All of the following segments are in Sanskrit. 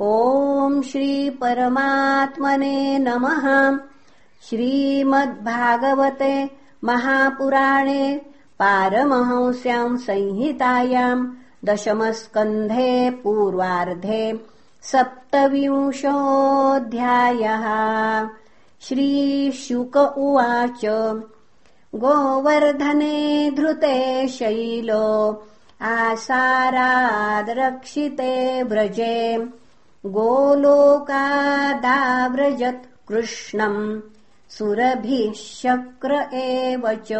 ॐ श्रीपरमात्मने नमः। श्रीमद्भागवते महापुराणे पारमहंस्याम् संहितायाम् दशमस्कन्धे पूर्वार्धे सप्तविंशोऽध्यायः। श्रीशुक उवाच गोवर्धने धृते शैलो आसाराद्रक्षिते व्रजे गोलोकादाव्रजत् कृष्णम्। सुरभिः शक्र एव च।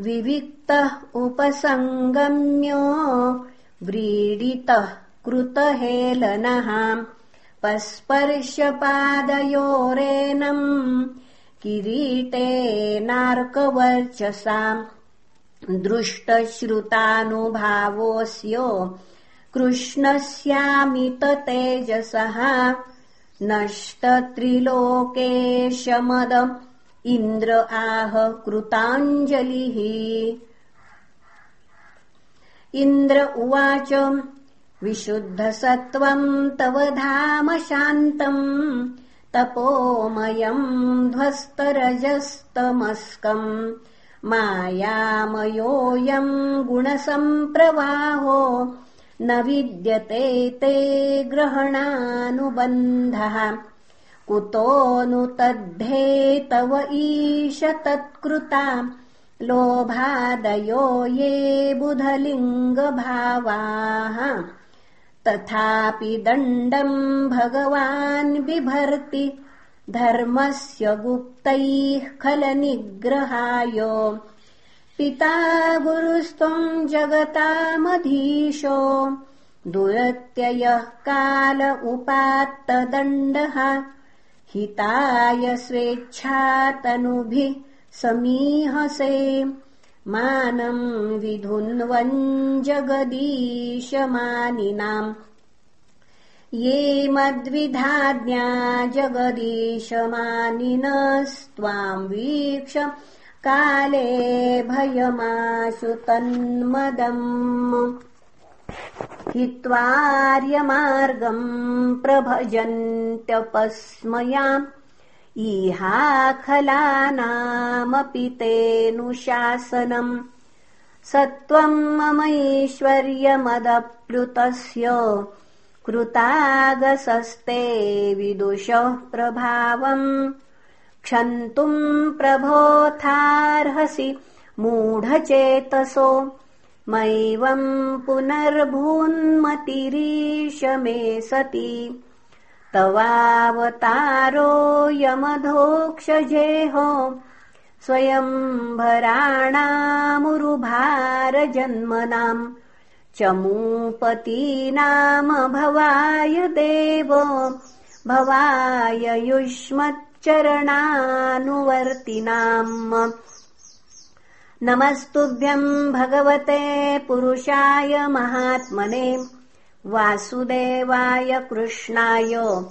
विविक्तः उपसङ्गम्यो व्रीडितः कृतहेलनः। पस्पर्शपादयोरेनम् किरीटेनार्कवर्चसाम् दृष्टश्रुतानुभावोऽस्य कृष्णस्यामिततेजसः नष्टत्रिलोकेशमद इन्द्र आह कृताञ्जलिः। इन्द्र उवाच विशुद्धसत्त्वम् तव धाम शान्तम् तपोमयम् ध्वस्तरजस्तमस्कम् मायामयोऽयम् गुणसम्प्रवाहो न विद्यते ते ग्रहणानुबन्धः। कुतो तद्धे तव ईश तत्कृता। लोभादयो ये बुधलिङ्गभावाः। तथापि दण्डम् भगवान् बिभर्ति। धर्मस्य गुप्तैः खलनिग्रहाय पिता गुरुस्त्वम् जगतामधीशो दुरत्ययः काल उपात्तदण्डः हिताय स्वेच्छातनुभिः समीहसे। मानम् विधुन्वन् जगदीशमानिनाम्। ये मद्विधाज्ञा जगदीशमानिनस्त्वाम् वीक्ष काले भयमाशु तन्मदम् हित्वार्यमार्गम् प्रभजन्त्यपस्मयाम् इहाखलानामपि तेऽनुशासनम् सत्त्वम् ममैश्वर्यमदप्लुतस्य कृतागसस्ते विदुषः प्रभावम् क्षन्तुम् प्रभोथार्हसि मूढचेतसो। मैवम् पुनर्भून्मतिरीश मे सति। तवावतारो यमधोक्षजेहो। स्वयम्भराणामुरुभारजन्मनाम् चमूपतीनाम भवाय देव भवाय युष्मच्चरणानुवर्तिनाम् नमस्तुभ्यम् भगवते पुरुषाय महात्मने वासुदेवाय कृष्णाय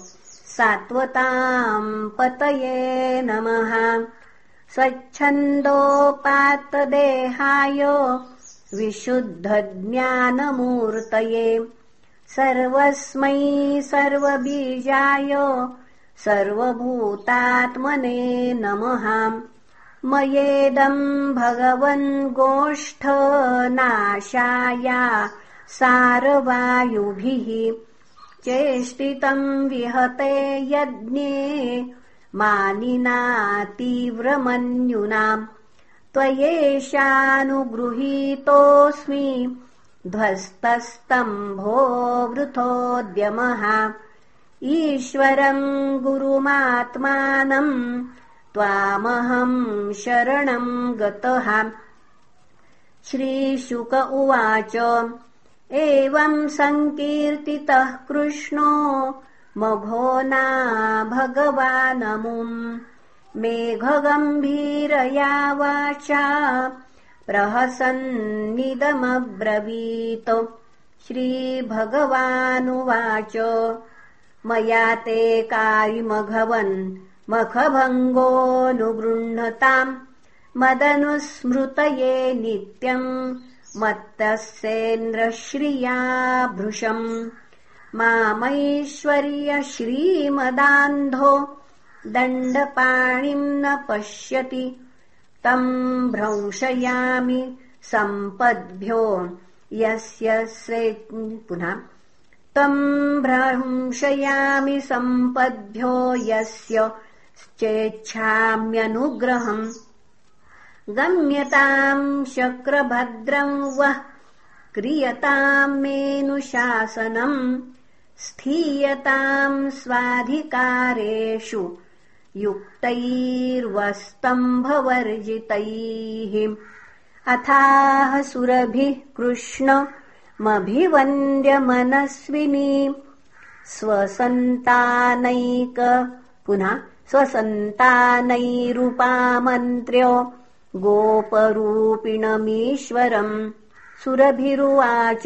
सात्वताम् पतये नमः। स्वच्छन्दोपात्तदेहाय विशुद्धज्ञानमूर्तये सर्वस्मै सर्वबीजाय सर्वभूतात्मने नमः। मयेदम् भगवन् गोष्ठनाशाया सारवायुभिः। चेष्टितम् विहते यज्ञे मानिना तीव्रमन्युना। त्वयेषानुगृहीतोऽस्मि ध्वस्तस्तम्भो वृथोद्यमः ईश्वरम् गुरुमात्मानम् त्वामहम् शरणम् गतः। श्रीशुक उवाच एवम् सङ्कीर्तितः कृष्णो मघोना भगवानमुम्। मेघगम्भीरया वाचा प्रहसन्निदमब्रवीत्। श्रीभगवानुवाच मया ते कारिमघवन् मखभङ्गोऽनुगृह्णताम् मदनुस्मृतये नित्यम्। मत्तस्येन्द्रश्रिया भृशम्। मामैश्वर्यश्रीमदान्धो दण्डपाणिम् न पश्यति। तम् भ्रंशयामि सम्पद्भ्यो। यस्य पुनः तम् भ्रंशयामि सम्पद्भ्यो यस्य चेच्छाम्यनुग्रहम् गम्यताम् शक्रभद्रम् वः क्रियताम् मेनुशासनम्। स्थीयताम् स्वाधिकारेषु युक्तैर्वस्तम्भवर्जितैः। अथाह सुरभिः कृष्णमभिवन्द्यमनस्विनी स्वसन्तानैक पुनः स्वसन्तानैरुपामन्त्र्य गोपरूपिणमीश्वरम् सुरभिरुवाच।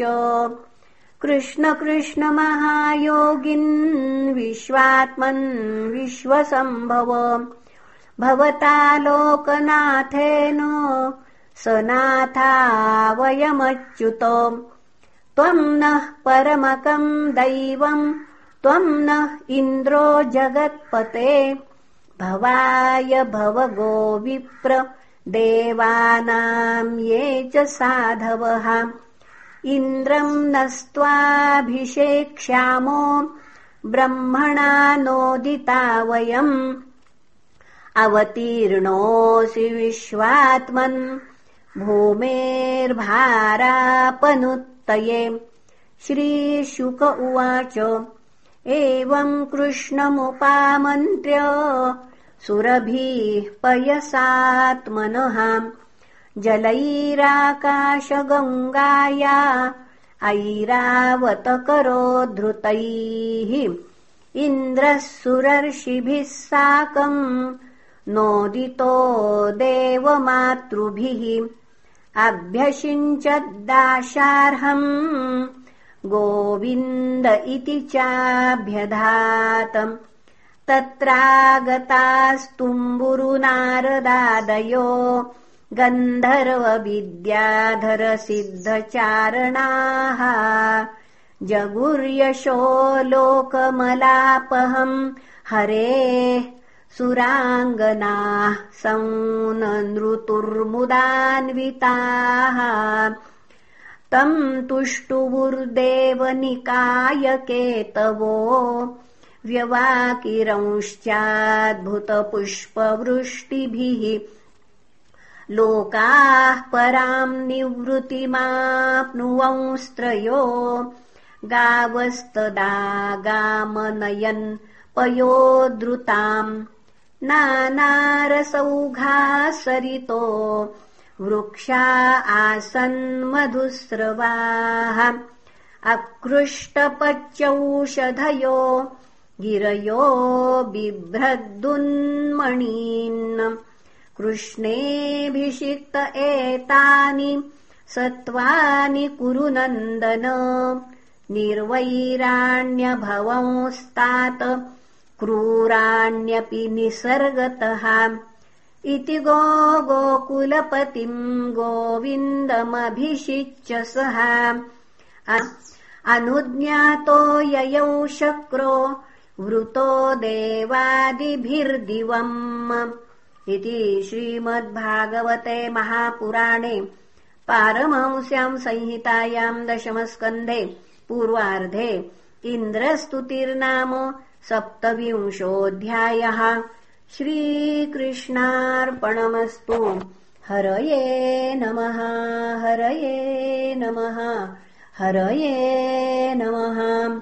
कृष्ण कृष्ण महायोगिन् विश्वात्मन् विश्वसम्भव। भवता लोकनाथेन स नाथा वयमच्युत त्वम् नः परमकम् दैवम् त्वम् नः इन्द्रो जगत्पते। भवाय भव गोविप्र देवानाम् ये च साधवः। इन्द्रम् नस्त्वाभिषेक्ष्यामो ब्रह्मणा नोदिता वयम्। अवतीर्णोऽसि विश्वात्मन् भूमेर्भारापनुत्तये श्रीशुक उवाच एवम् कृष्णमुपामन्त्र्य सुरभिः पयसात्मनः। जलैराकाशगङ्गाया ऐरावतकरोद्धृतैः इन्द्रः सुरर्षिभिः साकम् नोदितो देवमातृभिः अभ्यषिञ्चद्दाशार्हम्। गोविन्द इति चाभ्यधातम्। तत्रागतास्तुम्बुरुनारदादयो गन्धर्वविद्याधरसिद्धचारणाः। जगुर्यशो लोकमलापहम् हरेः सुराङ्गनाः संनृतुर्मुदान्विताः तम् तुष्टुवुर्देवनिकायकेतवो व्यवाकिरंश्चाद्भुतपुष्पवृष्टिभिः। लोकाः पराम् निवृत्तिमाप्नुवंस्त्रयो गावस्तदा गामनयन् पयोद्धृताम् नानारसौघा सरितो वृक्षा आसन्मधुस्रवाः। अकृष्टपच्यौषधयो गिरयो बिभ्रद्दुन्मणीन् कृष्णेऽभिषिक्त एतानि सत्त्वानि कुरु नन्दन। निर्वैराण्यभवंस्तात क्रूराण्यपि निसर्गतः। इति गो गोकुलपतिम् गोविन्दमभिषिच्य सः। अनुज्ञातो ययौ शक्रो वृतो देवादिभिर्दिवम्। इति श्रीमद्भागवते महापुराणे पारमहंस्याम् संहितायाम् दशमस्कन्धे पूर्वार्धे। इन्द्रस्तुतिर्नाम सप्तविंशोऽध्यायः श्रीकृष्णार्पणमस्तु। हरये नमः हरये नमः हरये नमः